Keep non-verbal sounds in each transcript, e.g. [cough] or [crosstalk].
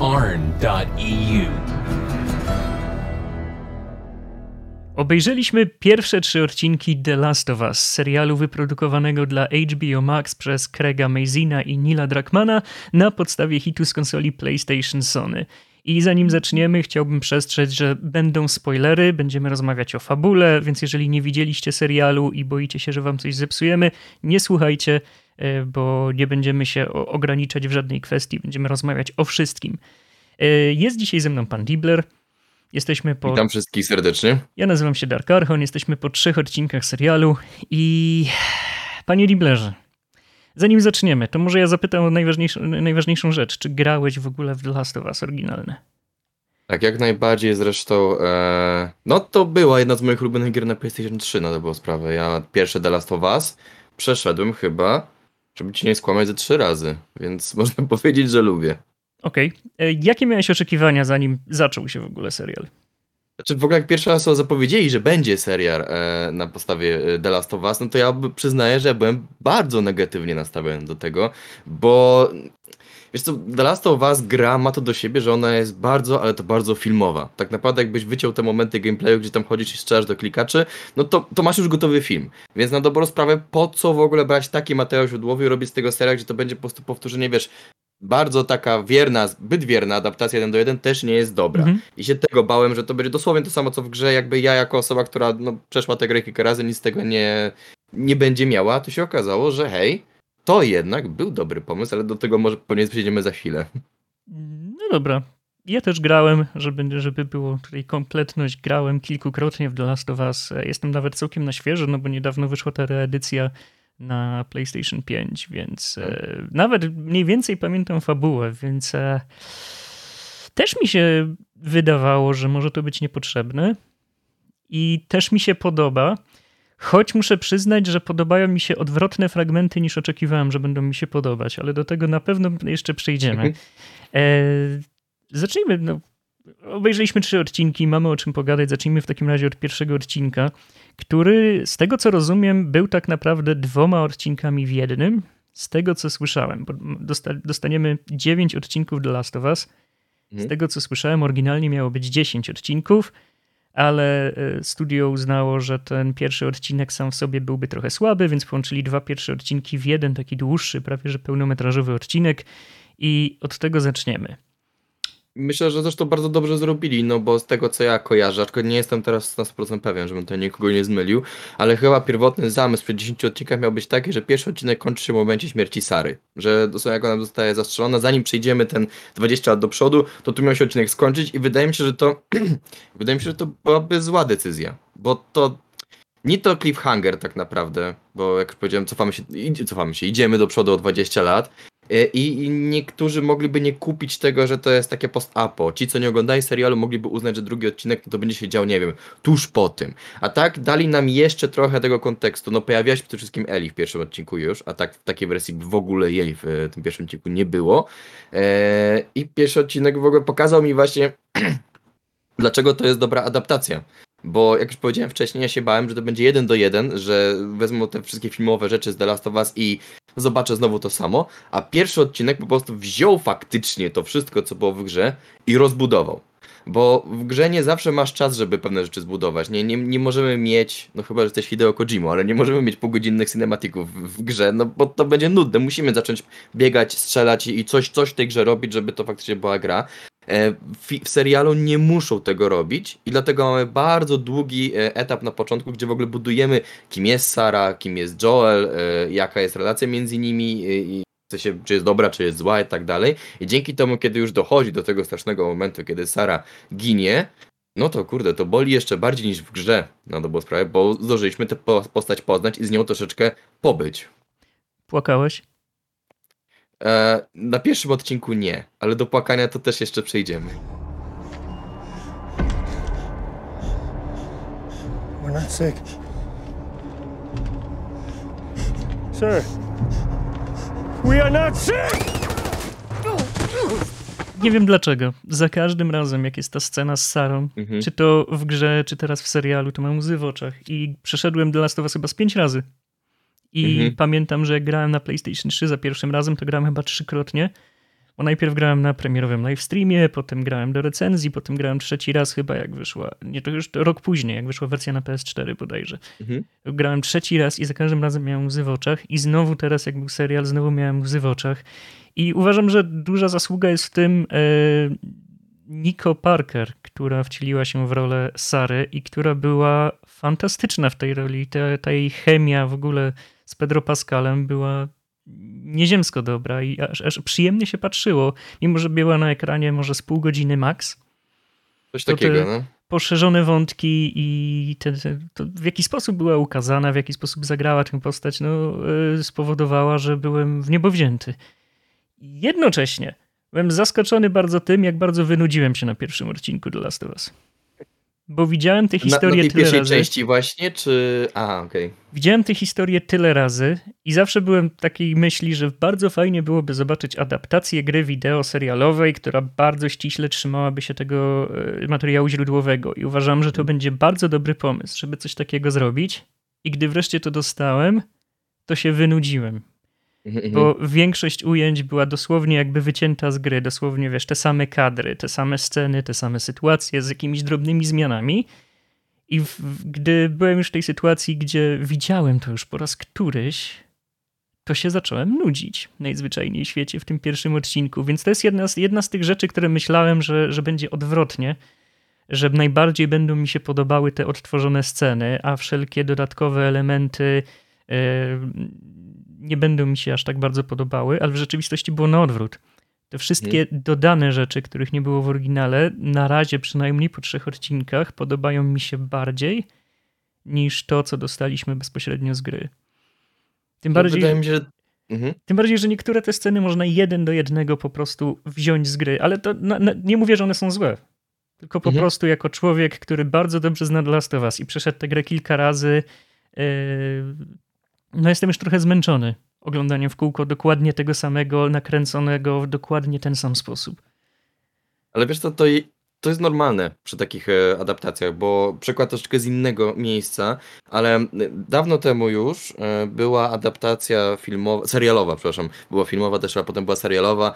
arn.eu. Obejrzeliśmy pierwsze trzy odcinki The Last of Us, serialu wyprodukowanego dla HBO Max przez Craiga Mazina i Nila Druckmana na podstawie hitu z konsoli PlayStation Sony. I zanim zaczniemy, chciałbym przestrzec, że będą spoilery, będziemy rozmawiać o fabule, więc jeżeli nie widzieliście serialu i boicie się, że wam coś zepsujemy, nie słuchajcie, bo nie będziemy się ograniczać w żadnej kwestii, będziemy rozmawiać o wszystkim. E, jest dzisiaj ze mną pan Dibler. Jesteśmy po. Witam wszystkich serdecznie. Ja nazywam się Dark Archon, jesteśmy po trzech odcinkach serialu i. Panie Diblerze, zanim zaczniemy, to może ja zapytam o najważniejszą, najważniejszą rzecz. Czy grałeś w ogóle w The Last of Us oryginalne? Tak, jak najbardziej zresztą. E, no to była jedna z moich ulubionych gier na PlayStation 3, no to było sprawę. Ja pierwsze The Last of Us przeszedłem chyba, żeby ci nie skłamać, ze trzy razy, więc [laughs] można powiedzieć, że lubię. Okej. Okay. Jakie miałeś oczekiwania, zanim zaczął się w ogóle serial? Znaczy w ogóle jak pierwszy raz zapowiedzieli, że będzie serial e, na podstawie e, The Last of Us, no to ja przyznaję, że byłem bardzo negatywnie nastawiony do tego, bo Wiesz co, The Last of Us gra ma to do siebie, że ona jest bardzo, ale to bardzo filmowa. Tak naprawdę jakbyś wyciął te momenty gameplayu, gdzie tam chodzisz i strzelasz do klikaczy, no to, to masz już gotowy film. Więc na dobrą sprawę, po co w ogóle brać taki materiał źródłowy i robić z tego serial, gdzie to będzie po prostu powtórzenie, wiesz, bardzo taka wierna, zbyt wierna adaptacja 1 do 1 też nie jest dobra. Mhm. I się tego bałem, że to będzie dosłownie to samo co w grze, jakby ja jako osoba, która no, przeszła tę grę kilka razy, nic z tego nie, nie będzie miała, to się okazało, że hej, to jednak był dobry pomysł, ale do tego może ponieważ przejdziemy za chwilę. No dobra. Ja też grałem, żeby, żeby było tutaj kompletność, grałem kilkukrotnie w The Last of Us. Jestem nawet całkiem na świeżo, no bo niedawno wyszła ta reedycja na PlayStation 5, więc e, nawet mniej więcej pamiętam fabułę, więc e, też mi się wydawało, że może to być niepotrzebne i też mi się podoba, choć muszę przyznać, że podobają mi się odwrotne fragmenty niż oczekiwałem, że będą mi się podobać, ale do tego na pewno jeszcze przejdziemy. Mhm. E, zacznijmy, no, obejrzeliśmy trzy odcinki, mamy o czym pogadać, zacznijmy w takim razie od pierwszego odcinka który z tego co rozumiem był tak naprawdę dwoma odcinkami w jednym. Z tego co słyszałem, dostaniemy 9 odcinków The Last of Us. Z mhm. tego co słyszałem, oryginalnie miało być 10 odcinków, ale e, studio uznało, że ten pierwszy odcinek sam w sobie byłby trochę słaby, więc połączyli dwa pierwsze odcinki w jeden taki dłuższy, prawie że pełnometrażowy odcinek i od tego zaczniemy. Myślę, że zresztą bardzo dobrze zrobili, no bo z tego co ja kojarzę, aczkolwiek nie jestem teraz 100% pewien, żebym to nikogo nie zmylił, ale chyba pierwotny zamysł przed 10 odcinkach miał być taki, że pierwszy odcinek kończy się w momencie śmierci Sary. Że dosłownie jak ona zostaje zastrzelona, zanim przejdziemy ten 20 lat do przodu, to tu miał się odcinek skończyć i wydaje mi się, że to [clears throat] wydaje mi się, że to byłaby zła decyzja, bo to nie to cliffhanger tak naprawdę, bo jak już powiedziałem, cofamy się, cofamy się, idziemy do przodu o 20 lat E, I niektórzy mogliby nie kupić tego, że to jest takie post-apo. Ci, co nie oglądają serialu, mogliby uznać, że drugi odcinek to będzie się dział, nie wiem, tuż po tym. A tak dali nam jeszcze trochę tego kontekstu. No pojawiła się przede wszystkim Eli w pierwszym odcinku już, a tak w takiej wersji w ogóle jej w e, tym pierwszym odcinku nie było. Eee, I pierwszy odcinek w ogóle pokazał mi właśnie, [clears throat] dlaczego to jest dobra adaptacja. Bo jak już powiedziałem wcześniej, ja się bałem, że to będzie jeden do jeden, że wezmą te wszystkie filmowe rzeczy z The Last of Us i zobaczę znowu to samo. A pierwszy odcinek po prostu wziął faktycznie to wszystko, co było w grze i rozbudował. Bo w grze nie zawsze masz czas, żeby pewne rzeczy zbudować. Nie, nie, nie możemy mieć, no chyba, że jesteś Hideo Kojima, ale nie możemy mieć półgodzinnych cinematików w, w, grze, no bo to będzie nudne. Musimy zacząć biegać, strzelać i coś, coś w tej grze robić, żeby to faktycznie była gra. E, w, w, serialu nie muszą tego robić i dlatego mamy bardzo długi e, etap na początku, gdzie w ogóle budujemy kim jest Sara, kim jest Joel, e, jaka jest relacja między nimi i się, czy jest dobra, czy jest zła i tak dalej. I dzięki temu, kiedy już dochodzi do tego strasznego momentu, kiedy Sara ginie, no to kurde, to boli jeszcze bardziej niż w grze na dobrą sprawę, bo zdążyliśmy tę postać poznać i z nią troszeczkę pobyć. Płakałeś? E, na pierwszym odcinku nie, ale do płakania to też jeszcze przejdziemy. We're not sick. Sir. We are not sick! Nie wiem dlaczego. Za każdym razem, jak jest ta scena z Sarą, mhm. czy to w grze, czy teraz w serialu, to mam łzy w oczach. I przeszedłem The Last of Us chyba z pięć razy. I mhm. pamiętam, że jak grałem na PlayStation 3 za pierwszym razem, to grałem chyba trzykrotnie. Bo najpierw grałem na premierowym livestreamie, potem grałem do recenzji, potem grałem trzeci raz chyba jak wyszła, nie to już rok później, jak wyszła wersja na PS4 bodajże. Mhm. Grałem trzeci raz i za każdym razem miałem łzy w oczach i znowu teraz jak był serial, znowu miałem łzy w oczach. I uważam, że duża zasługa jest w tym e, Nico Parker, która wcieliła się w rolę Sary i która była fantastyczna w tej roli. Ta, ta jej chemia w ogóle z Pedro Pascalem była nieziemsko dobra i aż, aż, przyjemnie się patrzyło, mimo że była na ekranie może z pół godziny max. Coś takiego, no. Poszerzone wątki i te, te, w jaki sposób była ukazana, w jaki sposób zagrała tę postać, no, yy, spowodowała, że byłem w niebo wzięty. Jednocześnie byłem zaskoczony bardzo tym, jak bardzo wynudziłem się na pierwszym odcinku The Last of Us. Bo widziałem tę historię na, na tej tyle razy. części właśnie, czy... Aha, okej. Okay. Widziałem tę historię tyle razy i zawsze byłem takiej myśli, że bardzo fajnie byłoby zobaczyć adaptację gry wideo serialowej, która bardzo ściśle trzymałaby się tego e, materiału źródłowego i uważam, że to będzie bardzo dobry pomysł, żeby coś takiego zrobić i gdy wreszcie to dostałem, to się wynudziłem. Mhm, Bo mhm. większość ujęć była dosłownie jakby wycięta z gry, dosłownie wiesz, te same kadry, te same sceny, te same sytuacje z jakimiś drobnymi zmianami. I w, gdy byłem już w tej sytuacji, gdzie widziałem to już po raz któryś, to się zacząłem nudzić najzwyczajniej w świecie w tym pierwszym odcinku. Więc to jest jedna z, jedna z tych rzeczy, które myślałem, że, że będzie odwrotnie, że najbardziej będą mi się podobały te odtworzone sceny, a wszelkie dodatkowe elementy. Yy, nie będą mi się aż tak bardzo podobały, ale w rzeczywistości było na odwrót. Te wszystkie hmm. dodane rzeczy, których nie było w oryginale, na razie przynajmniej po trzech odcinkach podobają mi się bardziej niż to, co dostaliśmy bezpośrednio z gry. Tym bardziej, wydaje mi się, że... Mhm. Tym bardziej, że niektóre te sceny można jeden do jednego po prostu wziąć z gry, ale to na, na, nie mówię, że one są złe. Tylko po mhm. prostu jako człowiek, który bardzo dobrze zna The Last of Us i przeszedł tę grę kilka razy, yy, no jestem już trochę zmęczony oglądaniem w kółko dokładnie tego samego, nakręconego w dokładnie ten sam sposób. Ale wiesz co, to, to jest normalne przy takich e, adaptacjach, bo przykład troszeczkę z innego miejsca, ale e, dawno temu już e, była adaptacja filmowa, serialowa, przepraszam, była filmowa też, a potem była serialowa,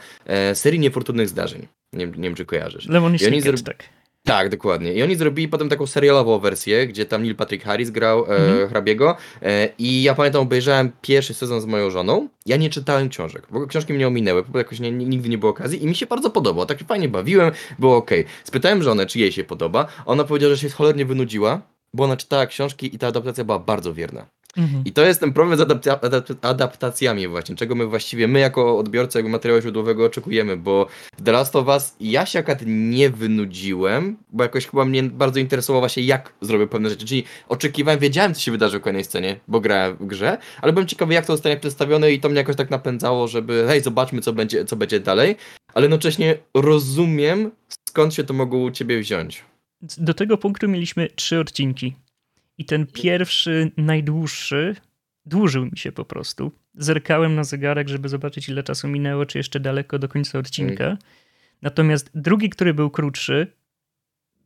serii niefortunnych zdarzeń. Nie, nie wiem, czy kojarzysz. Lemon I oni zro... tak. Tak, dokładnie. I oni zrobili potem taką serialową wersję, gdzie tam Neil Patrick Harris grał e, mhm. hrabiego. E, I ja pamiętam, obejrzałem pierwszy sezon z moją żoną. Ja nie czytałem książek, bo książki mnie ominęły, bo jakoś nie, nigdy nie było okazji i mi się bardzo podobało. Tak fajnie bawiłem, było ok. Spytałem żonę, czy jej się podoba. Ona powiedziała, że się cholernie wynudziła, bo ona czytała książki i ta adaptacja była bardzo wierna. Mhm. I to jest ten problem z adapta adaptacjami właśnie, czego my właściwie, my jako odbiorcy jakby materiału źródłowego oczekujemy, bo w The Last of Us ja się akurat nie wynudziłem, bo jakoś chyba mnie bardzo interesowało właśnie jak zrobię pewne rzeczy, czyli oczekiwałem, wiedziałem co się wydarzy w kolejnej scenie, bo grałem w grze, ale byłem ciekawy jak to zostanie przedstawione i to mnie jakoś tak napędzało, żeby hej, zobaczmy co będzie, co będzie dalej, ale jednocześnie rozumiem skąd się to mogło u ciebie wziąć. Do tego punktu mieliśmy trzy odcinki i ten pierwszy, najdłuższy, dłużył mi się po prostu. Zerkałem na zegarek, żeby zobaczyć, ile czasu minęło, czy jeszcze daleko do końca odcinka. Natomiast drugi, który był krótszy,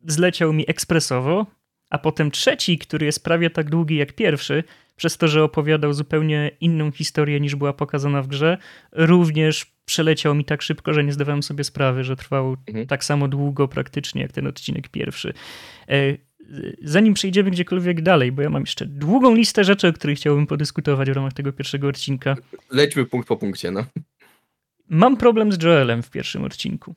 zleciał mi ekspresowo, a potem trzeci, który jest prawie tak długi jak pierwszy, przez to, że opowiadał zupełnie inną historię niż była pokazana w grze, również przeleciał mi tak szybko, że nie zdawałem sobie sprawy, że trwał mhm. tak samo długo praktycznie jak ten odcinek pierwszy. Zanim przejdziemy gdziekolwiek dalej, bo ja mam jeszcze długą listę rzeczy, o których chciałbym podyskutować w ramach tego pierwszego odcinka. Lećmy punkt po punkcie, no. Mam problem z Joelem w pierwszym odcinku.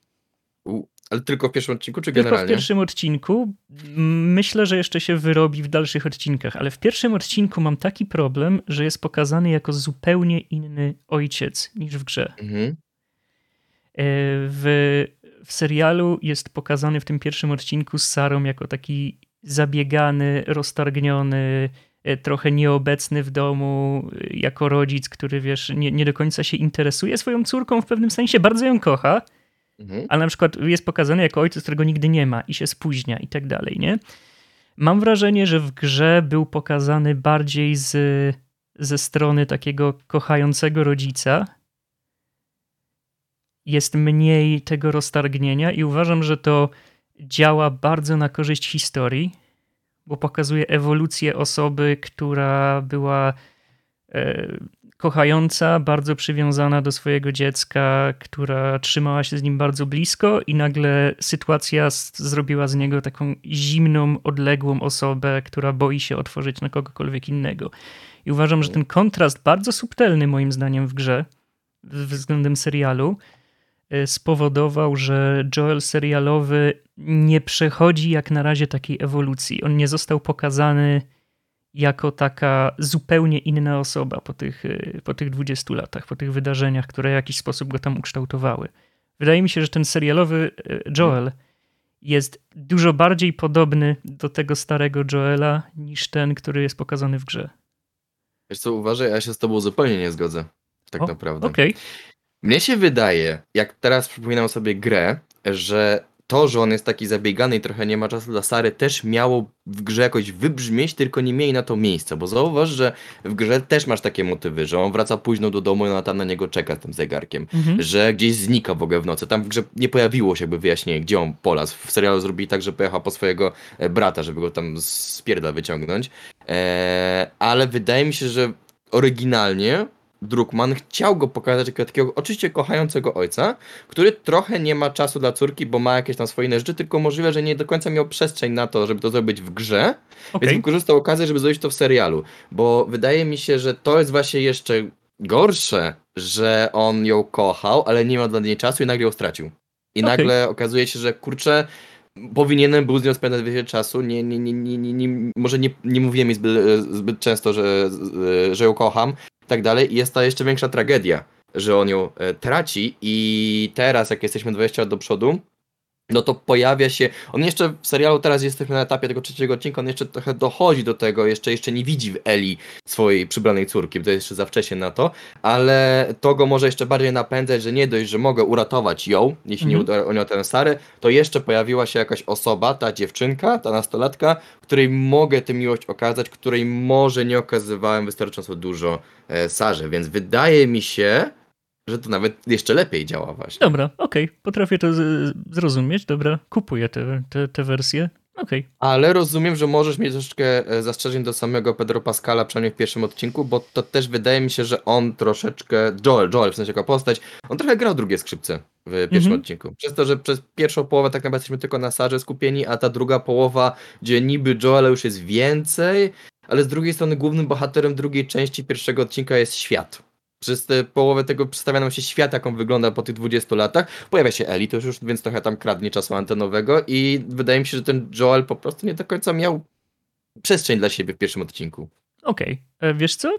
U, ale tylko w pierwszym odcinku, czy tylko generalnie? Tylko w pierwszym odcinku. Myślę, że jeszcze się wyrobi w dalszych odcinkach, ale w pierwszym odcinku mam taki problem, że jest pokazany jako zupełnie inny ojciec niż w grze. Mhm. E, w, w serialu jest pokazany w tym pierwszym odcinku z Sarą jako taki zabiegany, roztargniony, e, trochę nieobecny w domu, e, jako rodzic, który wiesz, nie, nie do końca się interesuje swoją córką w pewnym sensie, bardzo ją kocha, mhm. ale na przykład jest pokazany jako ojciec, którego nigdy nie ma i się spóźnia i tak dalej, nie? Mam wrażenie, że w grze był pokazany bardziej z, ze strony takiego kochającego rodzica. Jest mniej tego roztargnienia i uważam, że to działa bardzo na korzyść historii, bo pokazuje ewolucję osoby, która była e, kochająca, bardzo przywiązana do swojego dziecka, która trzymała się z nim bardzo blisko, i nagle sytuacja zrobiła z niego taką zimną, odległą osobę, która boi się otworzyć na kogokolwiek innego. I uważam, że ten kontrast, bardzo subtelny moim zdaniem w grze, względem serialu, spowodował, że Joel serialowy nie przechodzi jak na razie takiej ewolucji. On nie został pokazany jako taka zupełnie inna osoba po tych, y, po tych 20 latach, po tych wydarzeniach, które w jakiś sposób go tam ukształtowały. Wydaje mi się, że ten serialowy y, Joel jest dużo bardziej podobny do tego starego Joela niż ten, który jest pokazany w grze. Wiesz co, uważaj, ja się z tobą zupełnie nie zgodzę. Tak O, naprawdę. Okej, Mnie się wydaje, jak teraz przypominam sobie grę, że to, że on jest taki zabiegany i trochę nie ma czasu dla Sary, też miało w grze jakoś wybrzmieć, tylko nie mieli na to miejsca, bo zauważ, że w grze też masz takie motywy, że on wraca późno do domu i ona tam na niego czeka z tym zegarkiem, Mhm. że gdzieś znika w ogóle w nocy. Tam w grze nie pojawiło się jakby wyjaśnienie, gdzie on polazł. W serialu zrobili tak, że pojechał po swojego e, brata, żeby go tam z pierda wyciągnąć. Eee, ale wydaje mi się, że oryginalnie Druckmann chciał go pokazać jako takiego oczywiście kochającego ojca, który trochę nie ma czasu dla córki, bo ma jakieś tam swoje inne rzeczy, tylko możliwe, że nie do końca miał przestrzeń na to, żeby to zrobić w grze, okej. więc wykorzystał okazję, żeby zrobić to w serialu. Bo wydaje mi się, że to jest właśnie jeszcze gorsze, że on ją kochał, ale nie miał dla niej czasu i nagle ją stracił. I Okej. nagle okazuje się, że kurczę, powinienem był z nią spędzać więcej czasu. Nie, nie, nie, nie, nie, może nie, nie mówiłem jej zbyt, zbyt często, że, że ją kocham i tak dalej. I jest ta jeszcze większa tragedia, że on ją e, traci i teraz, jak jesteśmy 20 lat do przodu, no to pojawia się, on jeszcze w serialu teraz jesteśmy na etapie tego trzeciego odcinka, on jeszcze trochę dochodzi do tego, jeszcze, jeszcze nie widzi w Eli swojej przybranej córki, bo to jest jeszcze za wcześnie na to, ale to go może jeszcze bardziej napędzać, że nie dość, że mogę uratować ją, jeśli nie Mhm. uda o nią tę Sarę, to jeszcze pojawiła się jakaś osoba, ta dziewczynka, ta nastolatka, której mogę tę miłość okazać, której może nie okazywałem wystarczająco dużo e, Sarze, więc wydaje mi się, że to nawet jeszcze lepiej działa właśnie. Dobra, okej, potrafię to zrozumieć, dobra, kupuję tę te, te wersję. Okej, Ale rozumiem, że możesz mieć troszeczkę e, zastrzeżeń do samego Pedro Pascala, przynajmniej w pierwszym odcinku, bo to też wydaje mi się, że on troszeczkę, Joel, Joel w sensie jako postać, on trochę grał drugie skrzypce w pierwszym Mhm. odcinku. Przez to, że przez pierwszą połowę tak naprawdę jesteśmy tylko na Sarze skupieni, a ta druga połowa, gdzie niby Joela już jest więcej, ale z drugiej strony głównym bohaterem drugiej części pierwszego odcinka jest świat. Przez tę połowę tego przedstawia nam się świat, jak on wygląda po tych 20 latach. Pojawia się Eli, to już więc trochę tam kradnie czasu antenowego i wydaje mi się, że ten Joel po prostu nie do końca miał przestrzeń dla siebie w pierwszym odcinku. okej. E, Wiesz co?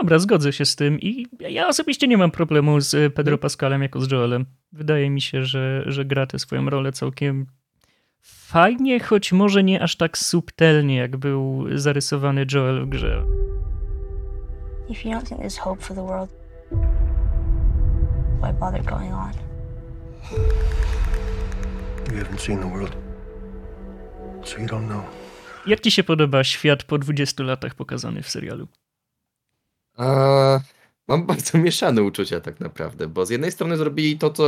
Dobra, zgodzę się z tym i ja osobiście nie mam problemu z e, Pedro Pascalem jako z Joelem. Wydaje mi się, że, że gra tę swoją rolę całkiem fajnie, choć może nie aż tak subtelnie, jak był zarysowany Joel w grze. If you don't think there's hope for the world, why bother going on? You haven't seen the world, so you don't know. Jak ci się podoba świat po 20 latach pokazany w serialu? A, mam bardzo mieszane uczucia tak naprawdę, bo z jednej strony zrobili to, co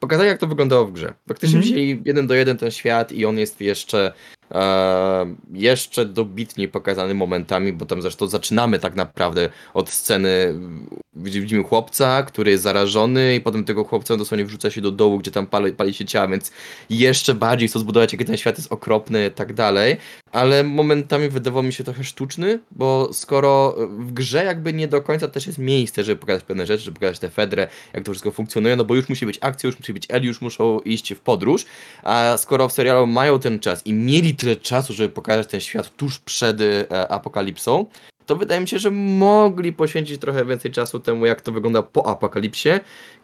pokazali, jak to wyglądało w grze. Faktycznie Mhm. wzięli jeden do jeden ten świat i on jest jeszcze e, jeszcze dobitniej pokazany momentami, bo tam zresztą zaczynamy tak naprawdę od sceny, gdzie widzimy chłopca, który jest zarażony i potem tego chłopca dosłownie wrzuca się do dołu, gdzie tam pali, pali się ciała, więc jeszcze bardziej chcą zbudować, jaki ten świat jest okropny i tak dalej, ale momentami wydawał mi się trochę sztuczny, bo skoro w grze jakby nie do końca też jest miejsce, żeby pokazać pewne rzeczy, żeby pokazać tę Fedrę, jak to wszystko funkcjonuje, no bo już musi być akcja, już musi być Eli, już muszą iść w podróż, a skoro w serialu mają ten czas i mieli tyle czasu, żeby pokazać ten świat tuż przed e, apokalipsą, to wydaje mi się, że mogli poświęcić trochę więcej czasu temu, jak to wygląda po apokalipsie,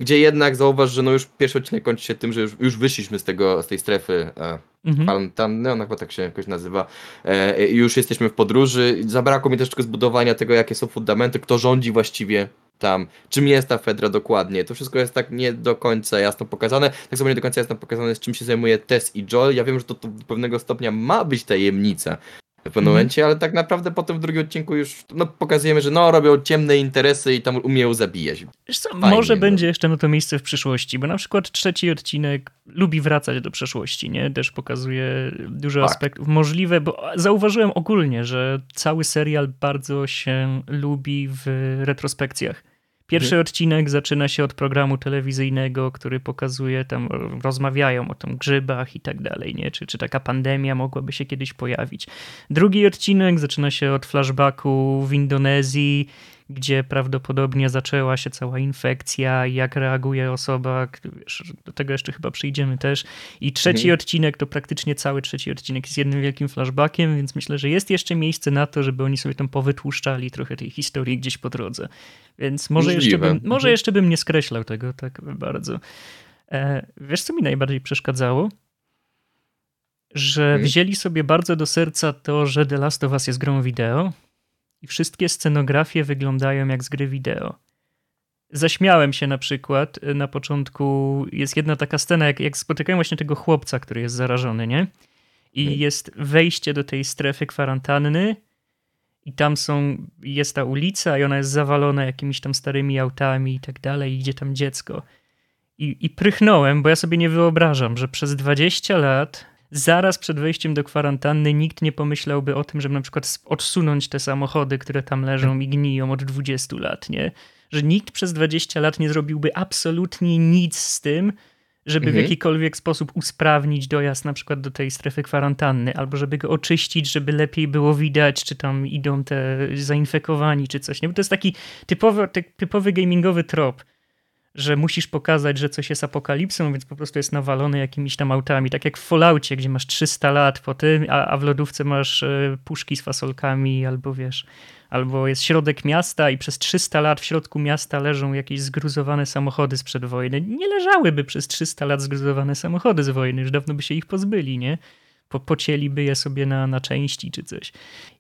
gdzie jednak zauważ, że no już pierwszy odcinek kończy się tym, że już, już wyszliśmy z tego, z tej strefy e, Mhm. kwarantanny, ona chyba tak się jakoś nazywa. E, i już jesteśmy w podróży. Zabrakło mi też tylko zbudowania tego, jakie są fundamenty, kto rządzi właściwie tam, czym jest ta Fedra dokładnie. To wszystko jest tak nie do końca jasno pokazane. Tak samo nie do końca jasno pokazane, z czym się zajmuje Tess i Joel. Ja wiem, że to, to do pewnego stopnia ma być tajemnica w pewnym Mhm. momencie, ale tak naprawdę potem w drugim odcinku już no, pokazujemy, że no robią ciemne interesy i tam umieją zabijać. Co, Fajnie, może no. będzie jeszcze na to miejsce w przyszłości, bo na przykład trzeci odcinek lubi wracać do przeszłości, nie? Też pokazuje dużo Tak. aspektów możliwe, bo zauważyłem ogólnie, że cały serial bardzo się lubi w retrospekcjach. Pierwszy odcinek zaczyna się od programu telewizyjnego, który pokazuje, tam rozmawiają o tym grzybach i tak dalej, nie? Czy, czy taka pandemia mogłaby się kiedyś pojawić. Drugi odcinek zaczyna się od flashbacku w Indonezji, gdzie prawdopodobnie zaczęła się cała infekcja jak reaguje osoba, wiesz, do tego jeszcze chyba przyjdziemy też. I trzeci Mhm. odcinek to praktycznie cały trzeci odcinek jest jednym wielkim flashbackiem, więc myślę, że jest jeszcze miejsce na to, żeby oni sobie tam powytłuszczali trochę tej historii gdzieś po drodze. Więc może, jeszcze bym, może Mhm. jeszcze bym nie skreślał tego tak bardzo. E, wiesz, co mi najbardziej przeszkadzało? Że Mhm. wzięli sobie bardzo do serca to, że The Last of Us jest grą wideo i wszystkie scenografie wyglądają jak z gry wideo. Zaśmiałem się na przykład y, na początku. Jest jedna taka scena, jak, jak spotykają właśnie tego chłopca, który jest zarażony, nie? I jest wejście do tej strefy kwarantanny, i tam są, jest ta ulica, i ona jest zawalona jakimiś tam starymi autami i tak dalej, i idzie tam dziecko. I, I prychnąłem, bo ja sobie nie wyobrażam, że przez 20 lat, zaraz przed wejściem do kwarantanny, nikt nie pomyślałby o tym, żeby na przykład odsunąć te samochody, które tam leżą i gniją od 20 lat, nie? Że nikt przez 20 lat nie zrobiłby absolutnie nic z tym, żeby w Mhm. jakikolwiek sposób usprawnić dojazd na przykład do tej strefy kwarantanny, albo żeby go oczyścić, żeby lepiej było widać, czy tam idą te zainfekowani, czy coś. Nie? Bo to jest taki typowy, ty- typowy gamingowy trop, że musisz pokazać, że coś jest apokalipsą, więc po prostu jest nawalone jakimiś tam autami. Tak jak w Falloutie, gdzie masz 300 lat po tym, a, a w lodówce masz e, puszki z fasolkami, albo wiesz, albo jest środek miasta i przez 300 lat w środku miasta leżą jakieś zgruzowane samochody sprzed wojny. Nie leżałyby przez 300 lat zgruzowane samochody z wojny, już dawno by się ich pozbyli, nie? Po, pocięliby je sobie na, na części czy coś.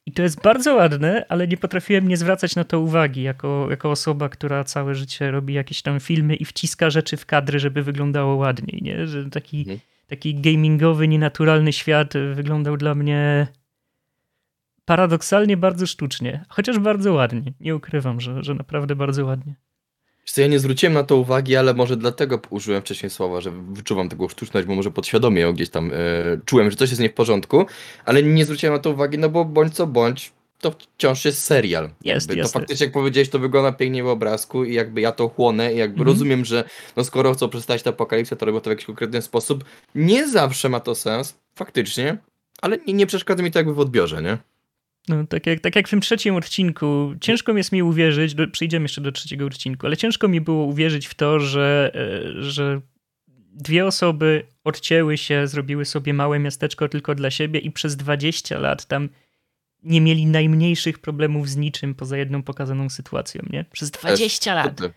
I to jest bardzo ładne, ale nie potrafiłem nie zwracać na to uwagi, jako, jako osoba, która całe życie robi jakieś tam filmy i wciska rzeczy w kadry, żeby wyglądało ładniej, nie? Że taki, Mhm. taki gamingowy, nienaturalny świat wyglądał dla mnie paradoksalnie bardzo sztucznie, chociaż bardzo ładnie. Nie ukrywam, że, że naprawdę bardzo ładnie. Wiesz co, ja nie zwróciłem na to uwagi, ale może dlatego użyłem wcześniej słowa, że wyczuwam tego sztuczność, bo może podświadomie ją gdzieś tam e, czułem, że coś jest nie w porządku, ale nie zwróciłem na to uwagi, no bo bądź co bądź, to wciąż jest serial. Jest, jakby. jest, To faktycznie, jak powiedziałeś, to wygląda pięknie w obrazku i jakby ja to chłonę i jakby Mhm. rozumiem, że no skoro chcą przedstawić tę apokalipsę, to robią to w jakiś konkretny sposób. Nie zawsze ma to sens, faktycznie, ale nie, nie przeszkadza mi to jakby w odbiorze, nie? No, tak, jak, tak jak w tym trzecim odcinku, ciężko mi jest mi uwierzyć, do, przyjdziemy jeszcze do trzeciego odcinku, ale ciężko mi było uwierzyć w to, że, e, że dwie osoby odcięły się, zrobiły sobie małe miasteczko tylko dla siebie i przez 20 lat tam nie mieli najmniejszych problemów z niczym poza jedną pokazaną sytuacją, nie? Przez 20 lat. Kurde.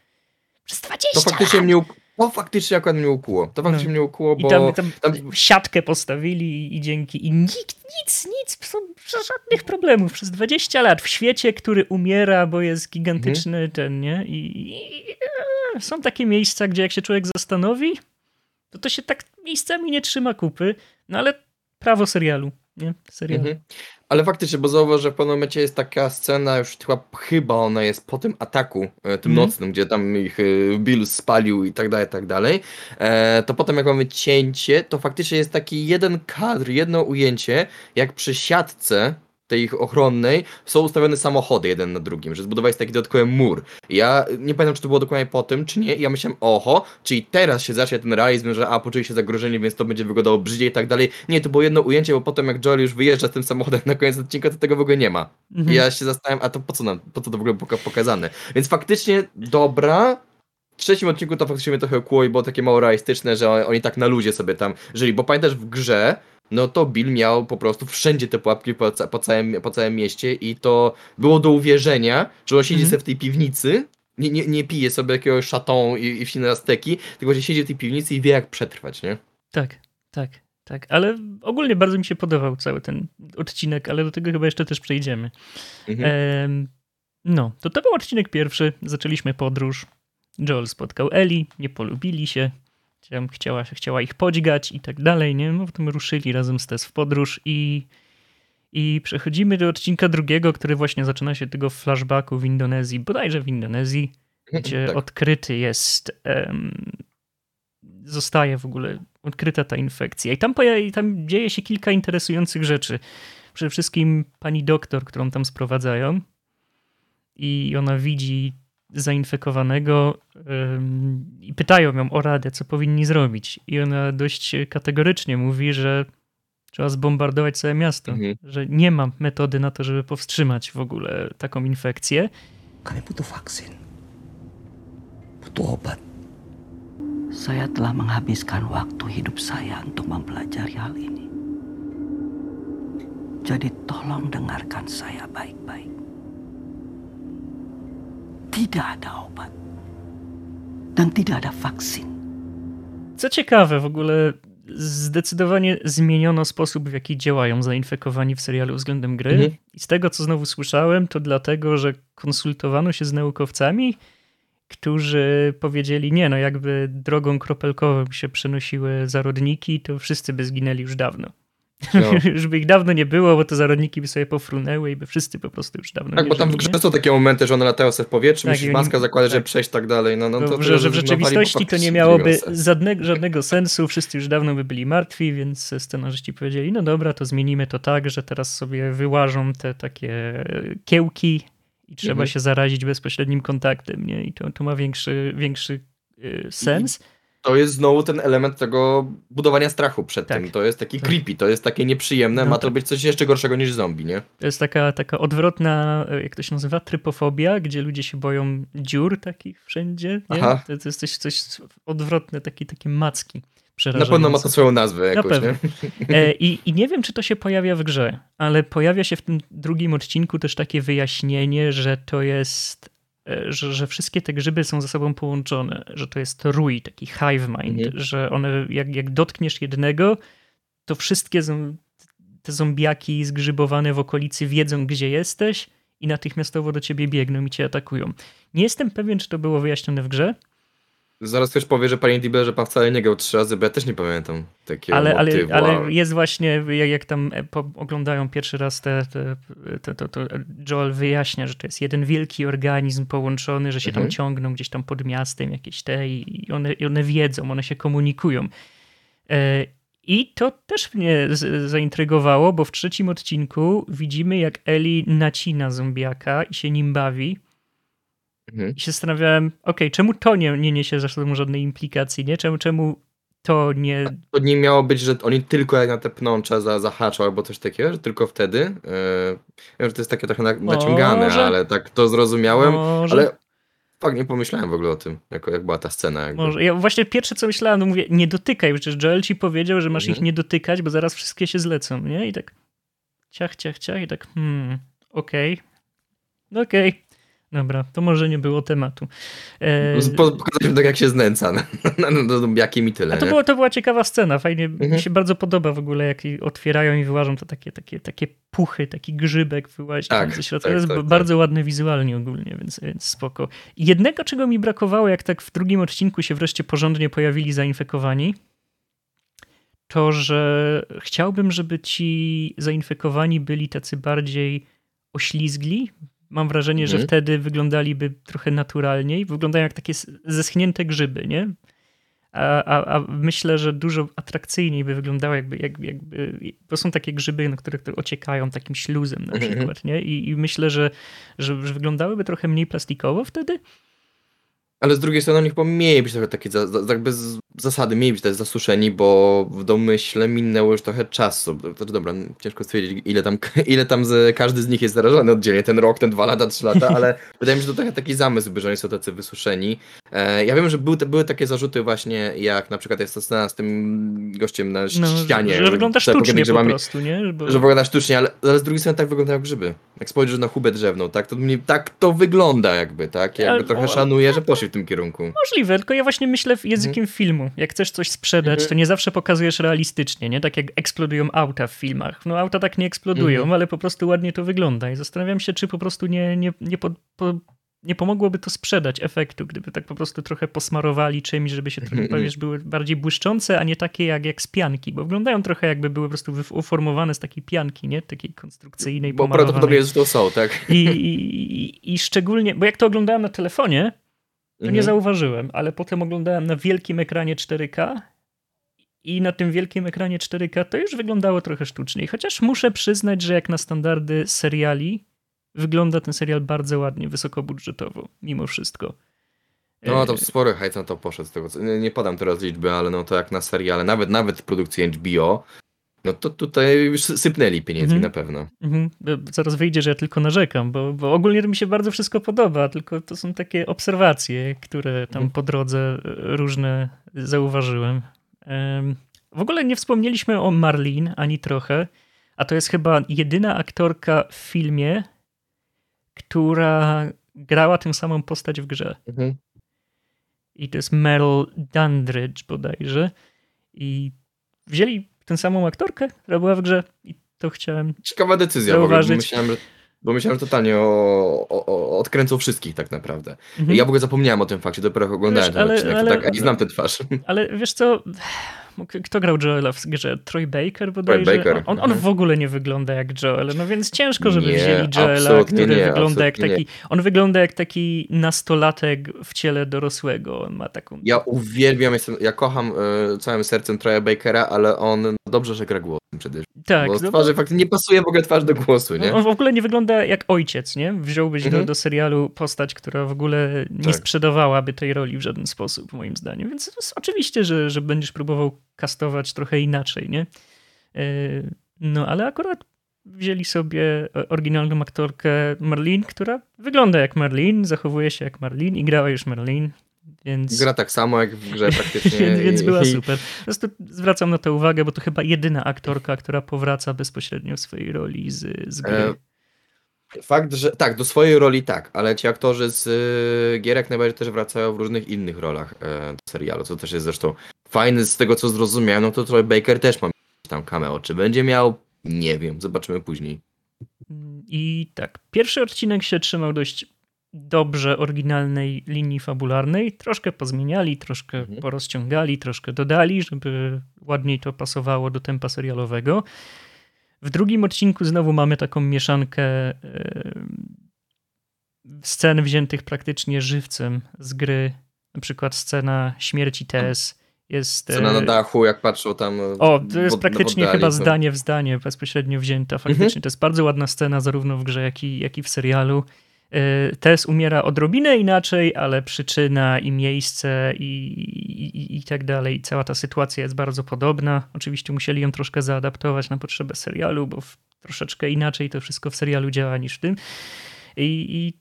Przez 20 To faktycznie lat. mnie, to faktycznie akurat mnie ukuło. To faktycznie No. mnie ukuło, I bo... tam, tam, tam- siatkę postawili i dzięki. I nikt, nic, nic, żadnych problemów przez 20 lat w świecie, który umiera, bo jest gigantyczny Mhm. ten, nie? I, i e, są takie miejsca, gdzie jak się człowiek zastanowi, to to się tak miejscami nie trzyma kupy, no ale prawo serialu, nie? Serialu. Mhm. Ale faktycznie, bo zauważ, że w pewnym momencie jest taka scena, już chyba, chyba ona jest po tym ataku, e, tym Mhm. nocnym, gdzie tam ich e, Bill spalił i tak dalej, i tak dalej. E, to potem jak mamy cięcie, to faktycznie jest taki jeden kadr, jedno ujęcie, jak przy siatce tej ich ochronnej są ustawione samochody jeden na drugim, że zbudowali taki dodatkowy mur. Ja nie pamiętam, czy to było dokładnie po tym, czy nie. Ja myślałem, oho, czyli teraz się zacznie ten realizm, że a, poczuli się zagrożeni, więc to będzie wyglądało brzydziej i tak dalej. Nie, to było jedno ujęcie, bo potem jak Joel już wyjeżdża z tym samochodem na koniec odcinka, to tego w ogóle nie ma. Mhm. I ja się zastanawiam, a to po co nam, po co to w ogóle poka- pokazane? Więc faktycznie dobra. W trzecim odcinku to faktycznie mnie trochę kłuło i było takie mało realistyczne, że oni tak na luzie sobie tam żyli, bo pamiętasz w grze, no to Bill miał po prostu wszędzie te pułapki po, ca- po, całym, po całym mieście i to było do uwierzenia, że on siedzi Mhm. sobie w tej piwnicy, nie, nie, nie pije sobie jakiegoś szatą i, i na steki, tylko że siedzi w tej piwnicy i wie jak przetrwać, nie? Tak, tak, tak. Ale ogólnie bardzo mi się podobał cały ten odcinek, ale do tego chyba jeszcze też przejdziemy. Mhm. Em, no, to to był odcinek pierwszy. Zaczęliśmy podróż. Joel spotkał Eli, nie polubili się. Chciała, chciała ich podźgać i tak dalej, nie? No, potem ruszyli razem z Tess w podróż i, i przechodzimy do odcinka drugiego, który właśnie zaczyna się tego flashbacku w Indonezji, bodajże w Indonezji, gdzie tak. odkryty jest em, zostaje w ogóle odkryta ta infekcja. I tam, i tam dzieje się kilka interesujących rzeczy. Przede wszystkim pani doktor, którą tam sprowadzają i ona widzi zainfekowanego i pytają ją o radę, co powinni zrobić. I ona dość kategorycznie mówi, że trzeba zbombardować całe miasto, Mhm. że nie ma metody na to, żeby powstrzymać w ogóle taką infekcję. Kami butuh vaksin. Butuh obat. Saya telah menghabiskan waktu hidup saya untuk mempelajari hal ini. Jadi tolong dengarkan saya baik-baik. Tidak ada obat. Dan tidak ada vaksin. Co ciekawe, w ogóle zdecydowanie zmieniono sposób, w jaki działają zainfekowani w serialu względem gry. Mhm. I z tego, co znowu słyszałem, to dlatego, że konsultowano się z naukowcami, którzy powiedzieli, nie no, jakby drogą kropelkową się przenosiły zarodniki, to wszyscy by zginęli już dawno. No. [laughs] już by ich dawno nie było, bo te zarodniki by sobie pofrunęły i by wszyscy po prostu już dawno Tak, nie bo tam w grze są takie momenty, że one latają sobie w powietrzu, Tak, musisz zakładać, żeby tak. przejść tak dalej. No, no to, to że, że w rzeczywistości to nie miałoby żadnego, [laughs] żadnego sensu, wszyscy już dawno by byli martwi, więc scenarzyści powiedzieli, no dobra, to zmienimy to tak, że teraz sobie wyłażą te takie kiełki i trzeba Mhm. się zarazić bezpośrednim kontaktem, nie? I to, to ma większy, większy y, sens. To jest znowu ten element tego budowania strachu przed Tak. tym. To jest taki Tak. creepy, to jest takie nieprzyjemne, No ma to tak. być coś jeszcze gorszego niż zombie, nie? To jest taka, taka odwrotna, jak to się nazywa, trypofobia, gdzie ludzie się boją dziur takich wszędzie, nie? Aha. To, to jest coś, coś odwrotne, taki, takie macki Na pewno ma to swoją nazwę jakoś, pewno. nie? E, I, I nie wiem, czy to się pojawia w grze, ale pojawia się w tym drugim odcinku też takie wyjaśnienie, że to jest, że, że wszystkie te grzyby są ze sobą połączone, że to jest rój, taki hive mind, Mhm. że one, jak, jak dotkniesz jednego, to wszystkie te zombiaki zgrzybowane w okolicy wiedzą, gdzie jesteś i natychmiastowo do ciebie biegną i cię atakują. Nie jestem pewien, czy to było wyjaśnione w grze, Zaraz ktoś powie, że panie Dibble, że pan wcale nie grał trzy razy, bo ja też nie pamiętam takiego ale, ale, motywu. ale jest właśnie, jak, jak tam e, oglądają pierwszy raz te, te, to, to Joel wyjaśnia, że to jest jeden wielki organizm połączony, że się Mhm. tam ciągną gdzieś tam pod miastem jakieś te i one, i one wiedzą, one się komunikują. E, I to też mnie zaintrygowało, bo w trzecim odcinku widzimy, jak Eli nacina zombiaka i się nim bawi. Mhm. I się zastanawiałem, okej, czemu to nie, nie niesie za sobą żadnej implikacji, nie? Czemu, czemu to nie... To nie miało być, że oni tylko jak na te pnącza za, zahaczą albo coś takiego, że tylko wtedy. Yy, wiem, że to jest takie trochę na, naciągane, Może. ale tak to zrozumiałem. Może, Ale fakt nie pomyślałem w ogóle o tym, jak, jak była ta scena. Jakby. może. Ja właśnie pierwsze co myślałem, no mówię, nie dotykaj, przecież Joel ci powiedział, że masz Mhm. ich nie dotykać, bo zaraz wszystkie się zlecą, nie? I tak ciach, ciach, ciach i tak hmm, okej, No okej. Dobra, to może nie było tematu. E, Po- Pokazaliśmy tak, jak się znęca [laughs] na, na, na, i tyle. A to, było, to była ciekawa scena, fajnie, mi Mhm. się bardzo podoba w ogóle, jak otwierają i wyłażą to takie, takie, takie puchy, taki grzybek wyłazi Tak, ze środka. tak, to jest tak, tak. bardzo ładne wizualnie ogólnie, więc, więc spoko. Jednego, czego mi brakowało, jak tak w drugim odcinku się wreszcie porządnie pojawili zainfekowani, to, że chciałbym, żeby ci zainfekowani byli tacy bardziej oślizgli. Mam wrażenie, że Mhm. wtedy wyglądaliby trochę naturalniej. Wyglądają jak takie zeschnięte grzyby, nie? A, a, a myślę, że dużo atrakcyjniej by wyglądało, jakby, jakby, jakby. Bo są takie grzyby, no, które, które ociekają takim śluzem na Mhm. przykład, nie? I, i myślę, że, że, że wyglądałyby trochę mniej plastikowo wtedy. Ale z drugiej strony oni chyba mieli być trochę takie, za, za, jakby z zasady mieli być też zasuszeni, bo w domyśle minęło już trochę czasu. To dobra, ciężko stwierdzić ile tam, [laughs] ile tam z, każdy z nich jest zarażony oddzielnie, ten rok, ten dwa lata, trzy lata, ale [laughs] wydaje mi się, że to trochę taki zamysł, by, że oni są tacy wysuszeni. E, ja wiem, że były, były takie zarzuty właśnie, jak na przykład jest ta scena z tym gościem na No, ścianie. że, że wygląda sztucznie po prostu, nie? Bo... Że wygląda sztucznie, ale, ale z drugiej strony tak wyglądają grzyby. Jak spojrzysz na chubę drzewną, tak, to mnie, tak to wygląda jakby, tak? Jakby Ale- trochę o- szanuję, że poszli w tym kierunku. Możliwe, tylko ja właśnie myślę językiem filmu. Jak chcesz coś sprzedać, Mhm. to nie zawsze pokazujesz realistycznie, nie? Tak jak eksplodują auta w filmach. No auta tak nie eksplodują, Mhm. ale po prostu ładnie to wygląda. I zastanawiam się, czy po prostu nie, nie, nie, po, po, nie pomogłoby to sprzedać efektu, gdyby tak po prostu trochę posmarowali czymś, żeby się trochę, Mhm. powiesz, były bardziej błyszczące, a nie takie jak, jak z pianki, bo wyglądają trochę jakby były po prostu uformowane z takiej pianki, nie? Takiej konstrukcyjnej, Bo prawdopodobnie jest to są, tak? I, i, I szczególnie, bo jak to oglądałem na telefonie, to nie Mhm. zauważyłem, ale potem oglądałem na wielkim ekranie 4K i na tym wielkim ekranie 4K to już wyglądało trochę sztuczniej. Chociaż muszę przyznać, że jak na standardy seriali, wygląda ten serial bardzo ładnie, wysokobudżetowo, mimo wszystko. No E, to spory hajt na to poszedł z tego, nie, nie podam teraz liczby, ale no to jak na seriale, nawet nawet produkcji HBO, no to tutaj już sypnęli pieniędzmi Mhm. na pewno. Bo Zaraz wyjdzie, że ja tylko narzekam, bo, bo ogólnie mi się bardzo wszystko podoba, tylko to są takie obserwacje, które tam Mhm. po drodze e, różne zauważyłem. Em, W ogóle nie wspomnieliśmy o Marlene ani trochę, a to jest chyba jedyna aktorka w filmie, która grała tę samą postać w grze. Mhm. I to jest Meryl Dandridge bodajże. I wzięli tę samą aktorkę, która była w grze i to chciałem Ciekawa decyzja ogóle, bo Zauważyć. myślałem, że, bo myślałem totalnie o, o, o odkręcą wszystkich tak naprawdę. Mhm. Ja w ogóle zapomniałem o tym fakcie, dopiero jak oglądałem Wiesz, ten ale- odcinek, ale- to tak, i znam tę twarz. Ale wiesz co, kto grał Joela w grze? Troy Baker bodajże? Baker, On, on mhm. w ogóle nie wygląda jak Joel, no więc ciężko, żeby Nie, wzięli Joela, który nie, wygląda jak taki... On wygląda jak taki nastolatek w ciele dorosłego. On ma taką... Ja uwielbiam, jestem, ja kocham e, całym sercem Troya Bakera, ale on dobrze, że gra głosem tak, bo z no, twarzy faktycznie nie pasuje w ogóle twarz do głosu, nie? on w ogóle nie wygląda jak ojciec, nie? Wziąłbyś do, Mhm. do serialu postać, która w ogóle nie Tak. sprzedawałaby tej roli w żaden sposób, moim zdaniem. Więc oczywiście, że, że będziesz próbował kastować trochę inaczej, nie? Yy, No, ale akurat wzięli sobie e, oryginalną aktorkę Marlene, która wygląda jak Marlene, zachowuje się jak Marlene i grała już Marlene, więc... Gra tak samo jak w grze [laughs] praktycznie. Więc i- była super. Po prostu zwracam na to uwagę, bo to chyba jedyna aktorka, która powraca bezpośrednio w swojej roli z, z gry. E, Fakt, że tak, do swojej roli tak, ale ci aktorzy z y, gier jak najbardziej też wracają w różnych innych rolach e, do serialu, co też jest zresztą fajne z tego co zrozumiałem, no to Troy Baker też ma tam cameo. Czy będzie miał? Nie wiem, zobaczymy później. I tak, pierwszy odcinek się trzymał dość dobrze oryginalnej linii fabularnej. Troszkę pozmieniali, troszkę Mhm. porozciągali, troszkę dodali, żeby ładniej to pasowało do tempa serialowego. W drugim odcinku znowu mamy taką mieszankę e, scen wziętych praktycznie żywcem z gry. Na przykład scena śmierci Tess jest... Scena e, na dachu, jak patrzą tam. o, to jest praktycznie chyba zdanie w zdanie bezpośrednio wzięta. Faktycznie Mhm. to jest bardzo ładna scena zarówno w grze, jak i, jak i w serialu. E, Tess umiera odrobinę inaczej, ale przyczyna i miejsce i, i, i tak dalej. Cała ta sytuacja jest bardzo podobna. Oczywiście musieli ją troszkę zaadaptować na potrzeby serialu, bo w, troszeczkę inaczej to wszystko w serialu działa niż w tym. I, i,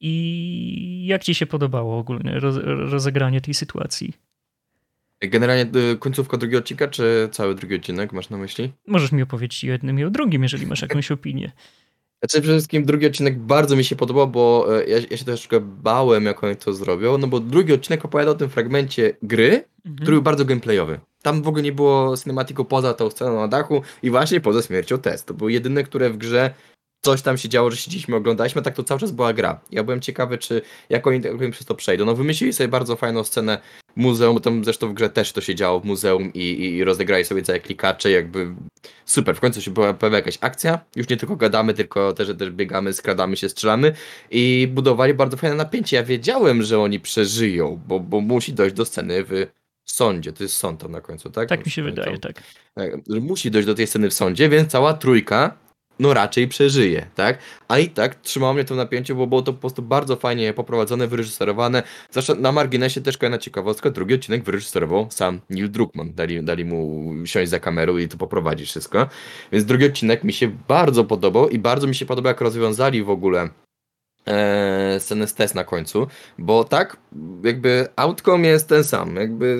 i jak ci się podobało ogólnie roz, rozegranie tej sytuacji? Generalnie y, końcówka drugiego odcinka, czy cały drugi odcinek masz na myśli? Możesz mi opowiedzieć o jednym i o drugim, jeżeli masz jakąś opinię. Znaczy przede wszystkim drugi odcinek bardzo mi się podobał, bo e, ja, ja się troszeczkę bałem, jak oni to zrobią, no bo drugi odcinek opowiada o tym fragmencie gry, Mhm. który był bardzo gameplayowy. Tam w ogóle nie było cinematiku poza tą sceną na dachu i właśnie poza śmiercią test. To były jedyne, które w grze coś tam się działo, że siedzieliśmy, oglądaliśmy, a tak to cały czas była gra. Ja byłem ciekawy, czy jak oni, jak oni przez to przejdą. No wymyślili sobie bardzo fajną scenę muzeum, bo tam zresztą w grze też to się działo w muzeum i, i, i rozegrali sobie całe klikacze, jakby super. W końcu się była, pojawia jakaś akcja, już nie tylko gadamy, tylko też, też biegamy, skradamy się, strzelamy i budowali bardzo fajne napięcie. Ja wiedziałem, że oni przeżyją, bo, bo musi dojść do sceny w sądzie. To jest sąd tam na końcu, tak? Tak mi się wydaje, tak. Tak, musi dojść do tej sceny w sądzie, więc cała trójka no raczej przeżyje, tak? A i tak trzymało mnie to w napięciu, bo było to po prostu bardzo fajnie poprowadzone, wyreżyserowane. Zresztą na marginesie też kolejna ciekawostka, drugi odcinek wyreżyserował sam Neil Druckmann. Dali, dali mu siąść za kamerą i to poprowadzić wszystko. Więc drugi odcinek mi się bardzo podobał i bardzo mi się podoba, jak rozwiązali w ogóle e, scenę z test na końcu, bo tak, jakby outcome jest ten sam, jakby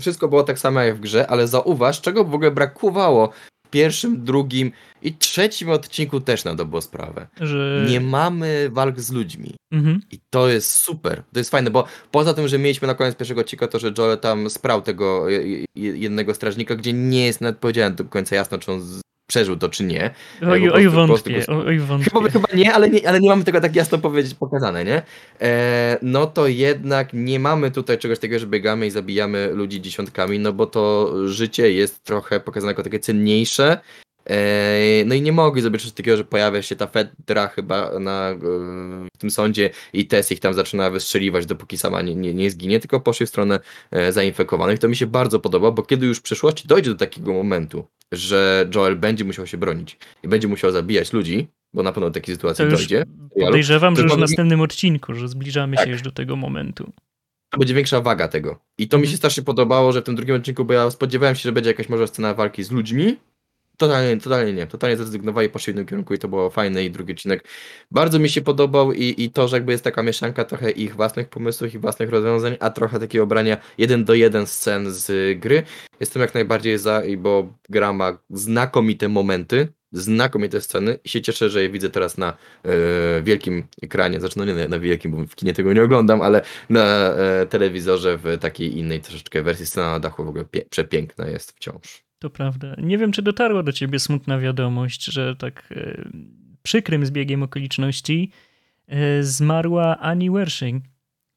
wszystko było tak samo jak w grze, ale zauważ, czego w ogóle brakowało pierwszym, drugim i trzecim odcinku też na dobrą sprawę. Że... Nie mamy walk z ludźmi. Mhm. I to jest super. To jest fajne, bo poza tym, że mieliśmy na koniec pierwszego odcinka to, że Joel tam sprał tego je- je- jednego strażnika, gdzie nie jest nawet powiedziane do końca jasno, czy on przeżył to, czy nie. Oj, oj, prostu wątpię, oj, wątpię. Chyba, chyba nie, ale nie, ale nie mamy tego tak jasno powiedzieć, pokazane, nie? E, no to jednak nie mamy tutaj czegoś takiego, że biegamy i zabijamy ludzi dziesiątkami, no bo to życie jest trochę pokazane jako takie cenniejsze Eee, No i nie mogli zrobić coś takiego, że pojawia się ta Fedra chyba na, e, w tym sądzie i Tess ich tam zaczyna wystrzeliwać, dopóki sama nie, nie, nie zginie, tylko poszli w stronę e, zainfekowanych. To mi się bardzo podoba, bo kiedy już w przyszłości dojdzie do takiego momentu, że Joel będzie musiał się bronić i będzie musiał zabijać ludzi, bo na pewno do takiej To sytuacji już dojdzie, podejrzewam, to że już w następnym odcinku, że zbliżamy Tak. się już do tego momentu. to będzie większa waga tego. I to mi się Mhm. strasznie podobało, że w tym drugim odcinku, bo ja spodziewałem się, że będzie jakaś może scena walki z ludźmi. Totalnie, totalnie nie. Totalnie zrezygnowali, poszli w innym kierunku i to było fajne i drugi odcinek bardzo mi się podobał i, i to, że jakby jest taka mieszanka trochę ich własnych pomysłów i własnych rozwiązań, a trochę takiego brania jeden do jeden scen z gry. Jestem jak najbardziej za, bo gra ma znakomite momenty, znakomite sceny i się cieszę, że je widzę teraz na e, wielkim ekranie, znaczy no nie na, na wielkim, bo w kinie tego nie oglądam, ale na e, telewizorze w takiej innej troszeczkę wersji. Scena na dachu w ogóle przepiękna jest wciąż. To prawda. Nie wiem, czy dotarła do ciebie smutna wiadomość, że tak e, przykrym zbiegiem okoliczności e, zmarła Annie Wershing,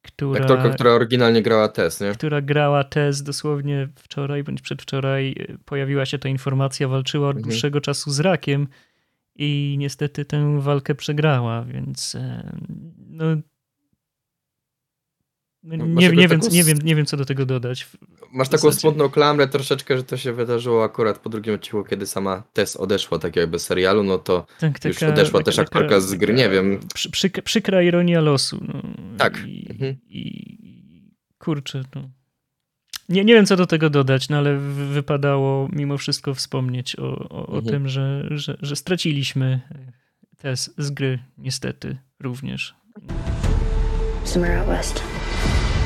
która, Aktorka, która oryginalnie grała Tess, nie? która grała test dosłownie wczoraj bądź przedwczoraj. e, Pojawiła się ta informacja, walczyła od Mhm. dłuższego czasu z rakiem i niestety tę walkę przegrała, więc e, No, nie, masz nie, jakąś wiem, taką nie, wiem, nie wiem, co do tego dodać. Masz taką zasadzie. smutną klamrę troszeczkę, że to się wydarzyło akurat po drugim odcinku, kiedy sama Tess odeszła tak jakby z serialu, no to Tak, Już odeszła też aktorka z gry, nie wiem. Przy, przyk- przykra ironia losu. No. Tak. I, Mhm. i kurczę, no. Nie, nie wiem, co do tego dodać, no ale wy- wypadało mimo wszystko wspomnieć o, o, o Mhm. tym, że, że, że straciliśmy test z gry, niestety również. Somewhere out west.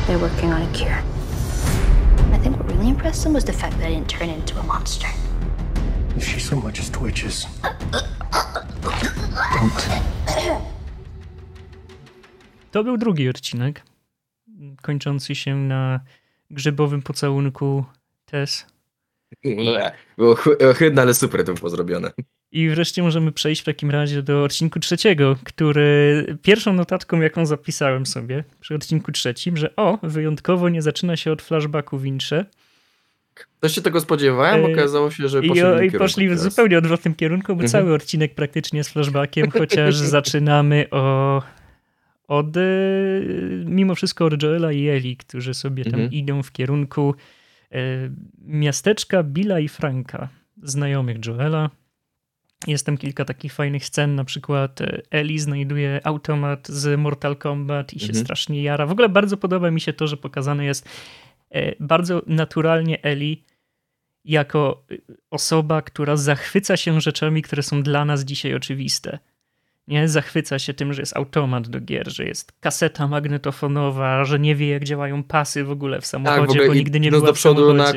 They're working on a cure. I think what really impressed them was the fact that I didn't turn into a monster. If she so much as twitches, don't. To był drugi odcinek, kończący się na grzybowym pocałunku Tess. Było ohydne, ale super to było zrobione. I wreszcie możemy przejść w takim razie do odcinku trzeciego, który pierwszą notatką, jaką zapisałem sobie przy odcinku trzecim, że o, wyjątkowo nie zaczyna się od flashbacku w Intrze. Też się tego spodziewałem, Ej, okazało się, że I, poszli, i kierunku poszli w zupełnie odwrotnym kierunku, bo Mhm. cały odcinek praktycznie z flashbackiem, [laughs] chociaż zaczynamy o, od, e, mimo wszystko od Joela i Eli, którzy sobie tam Mhm. idą w kierunku e, miasteczka Billa i Franka, znajomych Joela. Jest tam kilka takich fajnych scen, na przykład e, Eli znajduje automat z Mortal Kombat i się Mhm. strasznie jara. W ogóle bardzo podoba mi się to, że pokazane jest e, bardzo naturalnie Eli jako y, osoba, która zachwyca się rzeczami, które są dla nas dzisiaj oczywiste. Nie zachwyca się tym, że jest automat do gier, że jest kaseta magnetofonowa, że nie wie, jak działają pasy w ogóle w samochodzie, ogóle bo nigdy nie była do przodu w na-.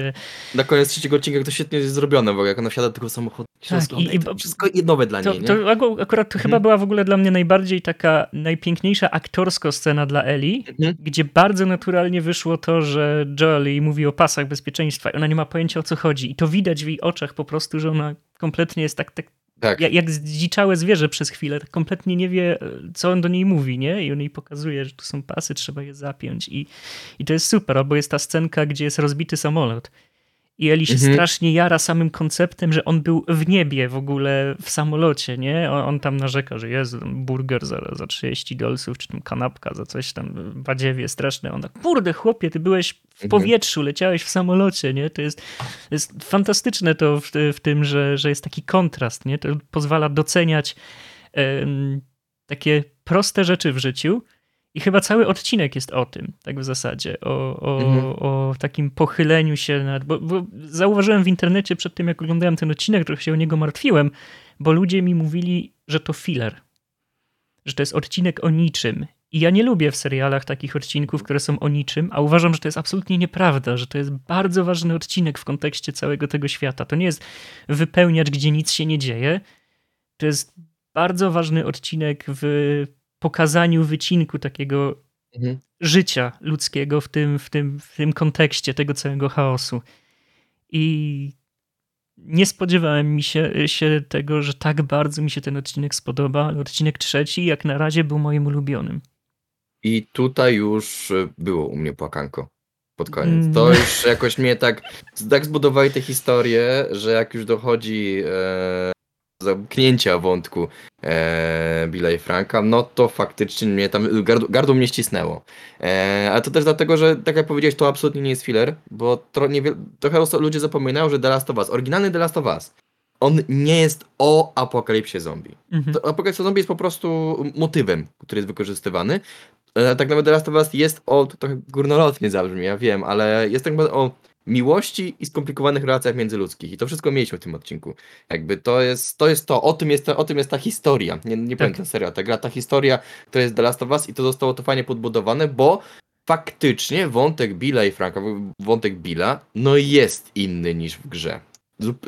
Na koniec trzeciego odcinka to świetnie jest zrobione, bo jak ona wsiada do tego samochodu, Tak, i- i, to wszystko nowe dla To, niej, nie? to aku- akurat to Mhm. chyba była w ogóle dla mnie najbardziej taka najpiękniejsza aktorsko scena dla Eli, Mhm. gdzie bardzo naturalnie wyszło to, że Joel mówi o pasach bezpieczeństwa i ona nie ma pojęcia o co chodzi. I to widać w jej oczach po prostu, że ona kompletnie jest tak, tak Tak. jak, jak zdziczałe zwierzę przez chwilę, tak kompletnie nie wie, co on do niej mówi, nie? I on jej pokazuje, że tu są pasy, trzeba je zapiąć. I, i to jest super, albo jest ta scenka, gdzie jest rozbity samolot. I Eli się Mhm. strasznie jara samym konceptem, że on był w niebie w ogóle w samolocie, nie? On, on tam narzeka, że jest burger za, za 30 dolców, czy tam kanapka za coś tam, badziewie straszne. Ona, kurde chłopie, ty byłeś w Mhm. powietrzu, leciałeś w samolocie, nie? To jest, jest fantastyczne to w, w tym, że, że jest taki kontrast, nie? To pozwala doceniać takie proste rzeczy w życiu. I chyba cały odcinek jest o tym, tak w zasadzie, o, o, Mhm. o takim pochyleniu się nad. Bo, bo zauważyłem w internecie przed tym, jak oglądałem ten odcinek, trochę się o niego martwiłem, bo ludzie mi mówili, że to filler. Że to jest odcinek o niczym. I ja nie lubię w serialach takich odcinków, które są o niczym, a uważam, że to jest absolutnie nieprawda, że to jest bardzo ważny odcinek w kontekście całego tego świata. To nie jest wypełniacz, gdzie nic się nie dzieje. To jest bardzo ważny odcinek w pokazaniu wycinku takiego Mhm. życia ludzkiego w tym, w, tym, w tym kontekście tego całego chaosu. I nie spodziewałem mi się, się tego, że tak bardzo mi się ten odcinek spodoba, ale odcinek trzeci jak na razie był moim ulubionym. I tutaj już y, było u mnie płakanko pod koniec. To Mm. już jakoś mnie tak, tak zbudowali tę historię, że jak już dochodzi e, zamknięcia wątku e, Billa i Franka, no to faktycznie mnie tam gardło, gardło mnie ścisnęło. E, ale to też dlatego, że tak jak powiedziałeś, to absolutnie nie jest filler, bo tro, niewiel, trochę ludzie zapominają, że The Last of Us, oryginalny The Last of Us, on nie jest o apokalipsie zombie. Mhm. To apokalipsa zombie jest po prostu motywem, który jest wykorzystywany. E, Tak naprawdę The Last of Us jest o, to trochę górnolotnie zabrzmi, ja wiem, ale jest tak naprawdę o miłości i skomplikowanych relacjach międzyludzkich. I to wszystko mieliśmy w tym odcinku. Jakby to jest to, jest to. O, tym jest, o tym jest ta historia. Nie, nie pamiętam serio, ta gra, ta historia, to jest The Last of Us i to zostało to fajnie podbudowane, bo faktycznie wątek Billa i Franka, wątek Billa, no jest inny niż w grze.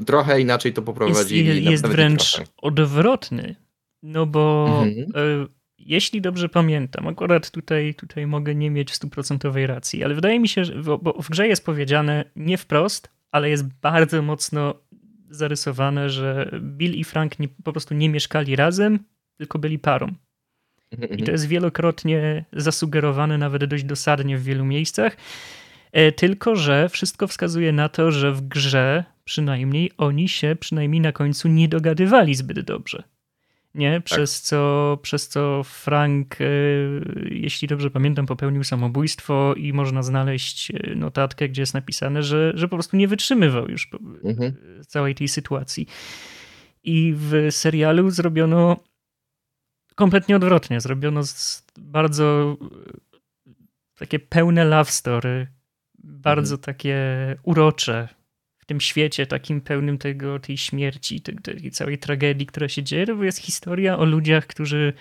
Trochę inaczej to poprowadzili. jest, jest wręcz trochę. odwrotny. No bo Mhm. e, jeśli dobrze pamiętam, akurat tutaj, tutaj mogę nie mieć stuprocentowej racji, ale wydaje mi się, że bo, w grze jest powiedziane nie wprost, ale jest bardzo mocno zarysowane, że Bill i Frank nie, po prostu nie mieszkali razem, tylko byli parą. I to jest wielokrotnie zasugerowane, nawet dość dosadnie w wielu miejscach. E, Tylko, że wszystko wskazuje na to, że w grze przynajmniej oni się przynajmniej na końcu nie dogadywali zbyt dobrze. Nie? Przez, co, przez co Frank, e, jeśli dobrze pamiętam, popełnił samobójstwo i można znaleźć e, notatkę, gdzie jest napisane, że, że po prostu nie wytrzymywał już po- Mhm. całej tej sytuacji. I w serialu zrobiono kompletnie odwrotnie. Zrobiono bardzo e, takie pełne love story, bardzo takie urocze w tym świecie takim pełnym tego, tej śmierci, tej, tej całej tragedii, która się dzieje, bo jest historia o ludziach, którzy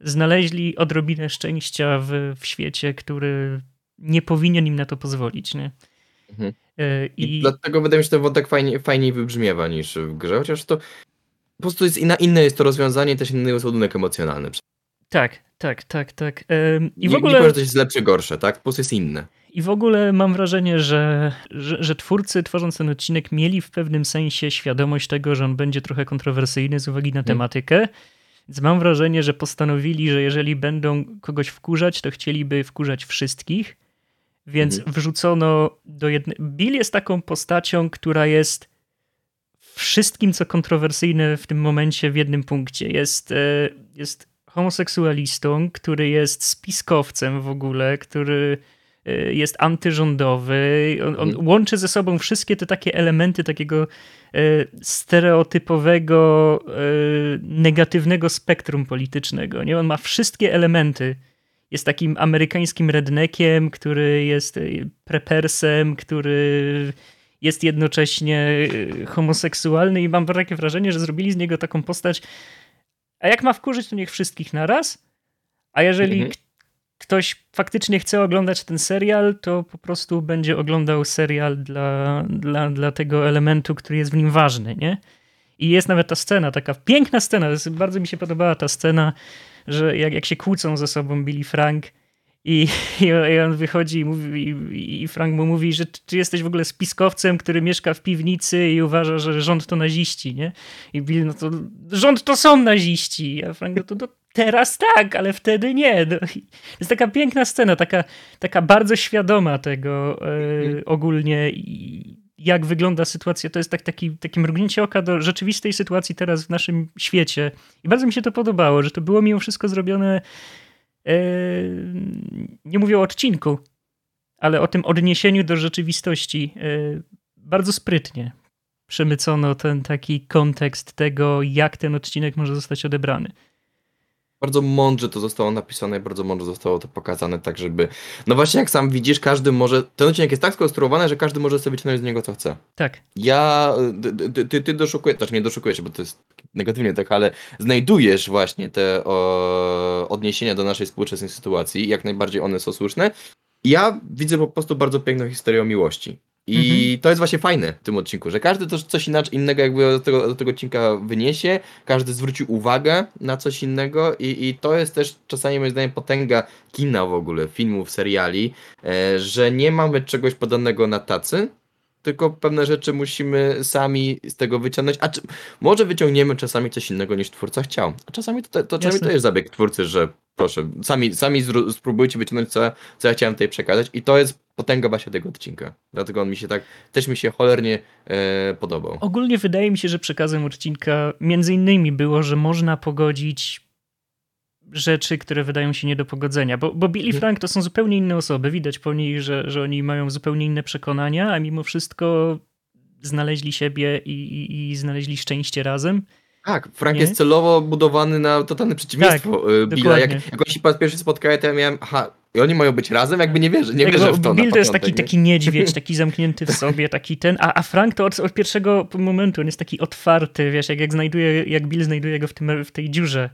znaleźli odrobinę szczęścia w, w świecie, który nie powinien im na to pozwolić. Nie? Mhm. E, I, I, dlatego wydaje mi się, że ten wątek fajnie, fajniej wybrzmiewa niż w grze, chociaż to po prostu jest inna, inne jest to rozwiązanie, też inny jest ładunek emocjonalny. tak, tak, tak, tak. I nie, w nie ogóle... powiem, że coś jest lepsze, gorsze, tak? Po prostu jest inne. I w ogóle mam wrażenie, że, że, że twórcy tworząc ten odcinek mieli w pewnym sensie świadomość tego, że on będzie trochę kontrowersyjny z uwagi na tematykę. Więc mam wrażenie, że postanowili, że jeżeli będą kogoś wkurzać, to chcieliby wkurzać wszystkich. Więc Mhm. wrzucono do jednej. Bill jest taką postacią, która jest wszystkim, co kontrowersyjne w tym momencie w jednym punkcie. Jest, e, jest homoseksualistą, który jest spiskowcem w ogóle, który jest antyrządowy. On, on Mhm. łączy ze sobą wszystkie te takie elementy takiego e, stereotypowego, e, negatywnego spektrum politycznego. Nie? On ma wszystkie elementy. Jest takim amerykańskim redneckiem, który jest prepersem, który jest jednocześnie homoseksualny i mam takie wrażenie, że zrobili z niego taką postać a jak ma wkurzyć, to niech wszystkich naraz. A jeżeli Mhm. Ktoś faktycznie chce oglądać ten serial, to po prostu będzie oglądał serial dla, dla, dla tego elementu, który jest w nim ważny, nie? I jest nawet ta scena, taka piękna scena, bardzo mi się podobała ta scena, że jak, jak się kłócą ze sobą Billy Frank [laughs] i, i on- wychodzi i, mówi, i- Frank mu mówi, że ty jesteś w ogóle spiskowcem, który mieszka w piwnicy i uważa, że rząd to naziści, nie? I Bill, no to rząd to są naziści. A Frank, no to, to teraz tak, ale wtedy nie. No, [laughs] jest taka piękna scena, taka, taka bardzo świadoma tego e, ogólnie i jak wygląda sytuacja. To jest tak, taki, takie mrugnięcie oka do rzeczywistej sytuacji teraz w naszym świecie. I bardzo mi się to podobało, że to było mimo wszystko zrobione nie mówię o odcinku, ale o tym odniesieniu do rzeczywistości e, bardzo sprytnie przemycono ten taki kontekst tego, jak ten odcinek może zostać odebrany. Bardzo mądrze to zostało napisane i bardzo mądrze zostało to pokazane, tak żeby... No właśnie, jak sam widzisz, każdy może... Ten odcinek jest tak skonstruowany, że każdy może sobie wyciągnąć z niego co chce. Tak, Ja... Ty, ty, ty, doszukujesz, znaczy nie doszukujesz bo to jest negatywnie tak, ale znajdujesz właśnie te o, odniesienia do naszej współczesnej sytuacji, jak najbardziej one są słuszne. Ja widzę po prostu bardzo piękną historię o miłości. I to jest właśnie fajne w tym odcinku, że każdy też coś inaczej, innego jakby do tego, do tego odcinka wyniesie, każdy zwróci uwagę na coś innego i, i to jest też czasami moim zdaniem potęga kina w ogóle, filmów, seriali, e, że nie mamy czegoś podanego na tacy, tylko pewne rzeczy musimy sami z tego wyciągnąć, a czy, może wyciągniemy czasami coś innego niż twórca chciał, a czasami to, to, czasami to jest zabieg twórcy, że proszę, sami, sami spróbujcie wyciągnąć co, co ja chciałem tutaj przekazać i to jest potęga właśnie tego odcinka, dlatego on mi się tak, też mi się cholernie e, podobał. Ogólnie wydaje mi się, że przekazem odcinka między innymi było, że można pogodzić rzeczy, które wydają się nie do pogodzenia, bo, bo Billy i. Frank to są zupełnie inne osoby. Widać po nich, że, że oni mają zupełnie inne przekonania, a mimo wszystko znaleźli siebie i, i, i znaleźli szczęście razem. Tak, Frank Nie? jest celowo budowany na totalne przeciwieństwo Tak, e, Billa. Jak, jak oni się po raz pierwszy spotkają, to ja miałem, aha, i oni mają być razem? Jakby nie wierzę, nie Tak, wierzę w to Bill to jest taki, nie? taki niedźwiedź, taki zamknięty w sobie, taki ten, a, a Frank to od, od pierwszego momentu, on jest taki otwarty, wiesz, jak, jak znajduje, jak Bill znajduje go w, tym, w tej dziurze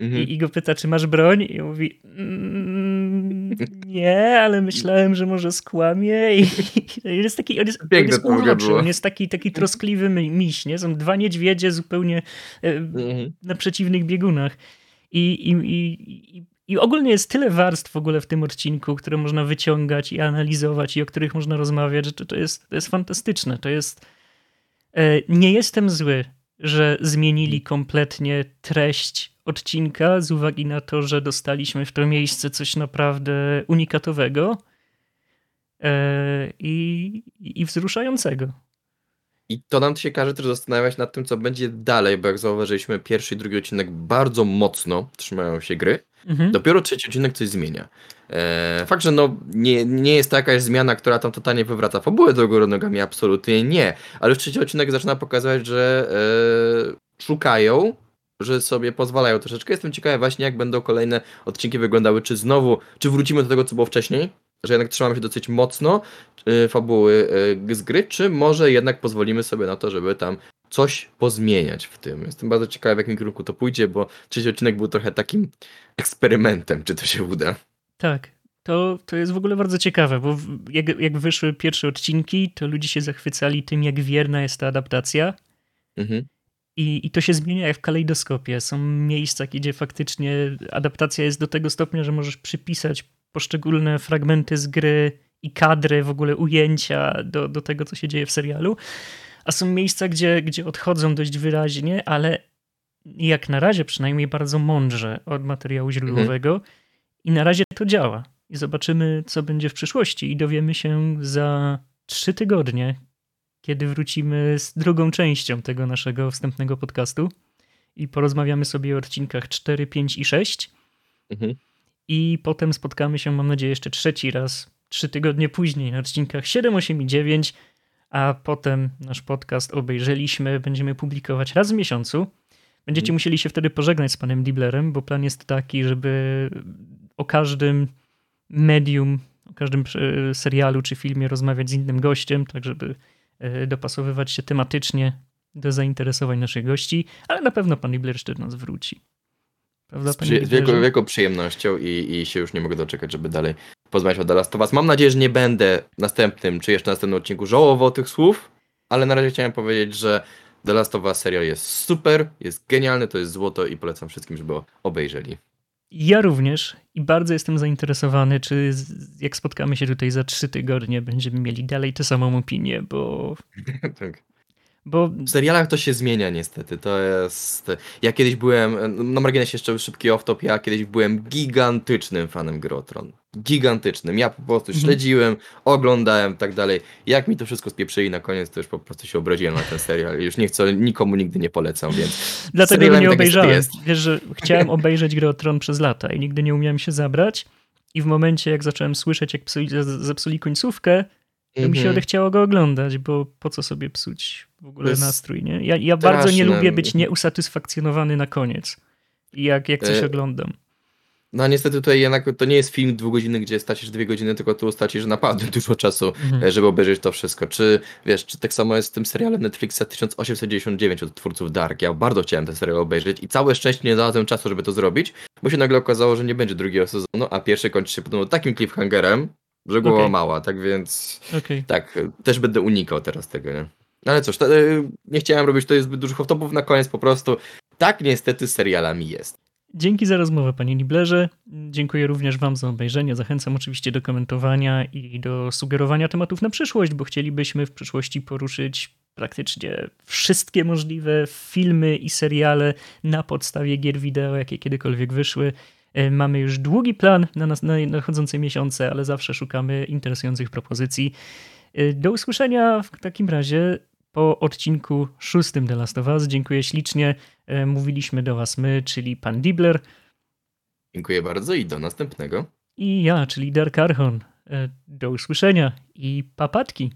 Mhm. i, i go pyta, czy masz broń? I mówi, mm, nie, ale myślałem, że może skłamie. I, jest taki, on jest, on jest było. on jest taki, taki troskliwy mi- miś, nie? Są dwa niedźwiedzie zupełnie e, Mhm. na przeciwnych biegunach. I, i, i, i, I ogólnie jest tyle warstw w ogóle w tym odcinku, które można wyciągać i analizować i o których można rozmawiać, że to, to, jest, to jest fantastyczne. To jest... E, nie jestem zły, że zmienili kompletnie treść odcinka z uwagi na to, że dostaliśmy w to miejsce coś naprawdę unikatowego e, i, i wzruszającego. I to nam się każe też zastanawiać nad tym, co będzie dalej, bo jak zauważyliśmy, pierwszy i drugi odcinek bardzo mocno trzymają się gry. Mhm. Dopiero trzeci odcinek coś zmienia. E, fakt, że no, nie, nie jest to jakaś zmiana, która tam totalnie wywraca fabułę do góry nogami, absolutnie nie. Ale już trzeci odcinek zaczyna pokazywać, że e, szukają, że sobie pozwalają troszeczkę. Jestem ciekawy właśnie, jak będą kolejne odcinki wyglądały, czy znowu, czy wrócimy do tego, co było wcześniej, że jednak trzymamy się dosyć mocno e, fabuły z gry, czy może jednak pozwolimy sobie na to, żeby tam coś pozmieniać w tym. Jestem bardzo ciekawy, w jakim kierunku to pójdzie, bo trzeci odcinek był trochę takim eksperymentem, czy to się uda. Tak. To, to jest w ogóle bardzo ciekawe, bo jak, jak wyszły pierwsze odcinki, to ludzie się zachwycali tym, jak wierna jest ta adaptacja. Mhm. I, I to się zmienia jak w kalejdoskopie. Są miejsca, gdzie faktycznie adaptacja jest do tego stopnia, że możesz przypisać poszczególne fragmenty z gry i kadry, w ogóle ujęcia do, do tego, co się dzieje w serialu. A są miejsca, gdzie, gdzie odchodzą dość wyraźnie, ale jak na razie przynajmniej bardzo mądrze od materiału źródłowego. I na razie to działa. I zobaczymy, co będzie w przyszłości. I dowiemy się za trzy tygodnie, kiedy wrócimy z drugą częścią tego naszego wstępnego podcastu i porozmawiamy sobie o odcinkach 4, 5 i 6. Mhm. I potem spotkamy się, mam nadzieję, jeszcze trzeci raz, trzy tygodnie później na odcinkach 7, 8 i 9, a potem nasz podcast obejrzeliśmy, będziemy publikować raz w miesiącu. Będziecie Mhm. musieli się wtedy pożegnać z panem Diblerem, bo plan jest taki, żeby o każdym medium, o każdym e, serialu czy filmie rozmawiać z innym gościem, tak żeby e, dopasowywać się tematycznie do zainteresowań naszych gości, ale na pewno pan Dibler jeszcze do nas wróci. Prawda, Z, panie przy, z wielką, wielką przyjemnością i, i się już nie mogę doczekać, żeby dalej porozmawiać o The Last of Us. Mam nadzieję, że nie będę następnym, czy jeszcze następnym odcinku żałował tych słów, ale na razie chciałem powiedzieć, że The Last of Us serial jest super, jest genialny, to jest złoto i polecam wszystkim, żeby go obejrzeli. Ja również i bardzo jestem zainteresowany, czy jak spotkamy się tutaj za trzy tygodnie, będziemy mieli dalej tę samą opinię, bo, [laughs] tak. bo W serialach to się zmienia niestety, to jest... Ja kiedyś byłem, na marginesie jeszcze szybki off-top, ja kiedyś byłem gigantycznym fanem Gry o Tron. Gigantycznym. Ja po prostu Mhm. śledziłem, oglądałem tak dalej. Jak mi to wszystko spieprzyli na koniec, to już po prostu się obraziłem na ten serial już nie chcę, nikomu nigdy nie polecam, więc... dlatego go nie obejrzałem. Wiesz, że chciałem obejrzeć grę o Tron przez lata i nigdy nie umiałem się zabrać i w momencie, jak zacząłem słyszeć, jak psuli, zepsuli końcówkę, to mi się Mhm. odechciało go oglądać, bo po co sobie psuć w ogóle nastrój, nie? Ja, ja bardzo nie lubię być nieusatysfakcjonowany na koniec, jak, jak coś E, oglądam. No niestety tutaj jednak to nie jest film dwugodzinny, gdzie stracisz dwie godziny, tylko tu stracisz naprawdę [laughs] dużo czasu, Mhm. e, żeby obejrzeć to wszystko. Czy wiesz, czy tak samo jest z tym serialem Netflixa 1899 od twórców Dark. Ja bardzo chciałem ten serial obejrzeć i całe szczęście nie znalazłem czasu, żeby to zrobić, bo się nagle okazało, że nie będzie drugiego sezonu, a pierwszy kończy się podobno takim cliffhangerem, że głowa Okej. mała, tak więc Okej. tak, też będę unikał teraz tego, nie? No Ale cóż, to, e, nie chciałem robić tutaj zbyt dużych off-topów na koniec, po prostu tak niestety z serialami jest. Dzięki za rozmowę, panie Niblerze. Dziękuję również wam za obejrzenie. Zachęcam oczywiście do komentowania i do sugerowania tematów na przyszłość, bo chcielibyśmy w przyszłości poruszyć praktycznie wszystkie możliwe filmy i seriale na podstawie gier wideo, jakie kiedykolwiek wyszły. E, Mamy już długi plan na, nas, na nadchodzące miesiące, ale zawsze szukamy interesujących propozycji. E, Do usłyszenia w takim razie po odcinku szóstym The Last of Us. Dziękuję ślicznie. E, Mówiliśmy do Was my, czyli pan Dibler Dziękuję bardzo i do następnego. i ja, czyli Dark Archon. E, Do usłyszenia i papatki.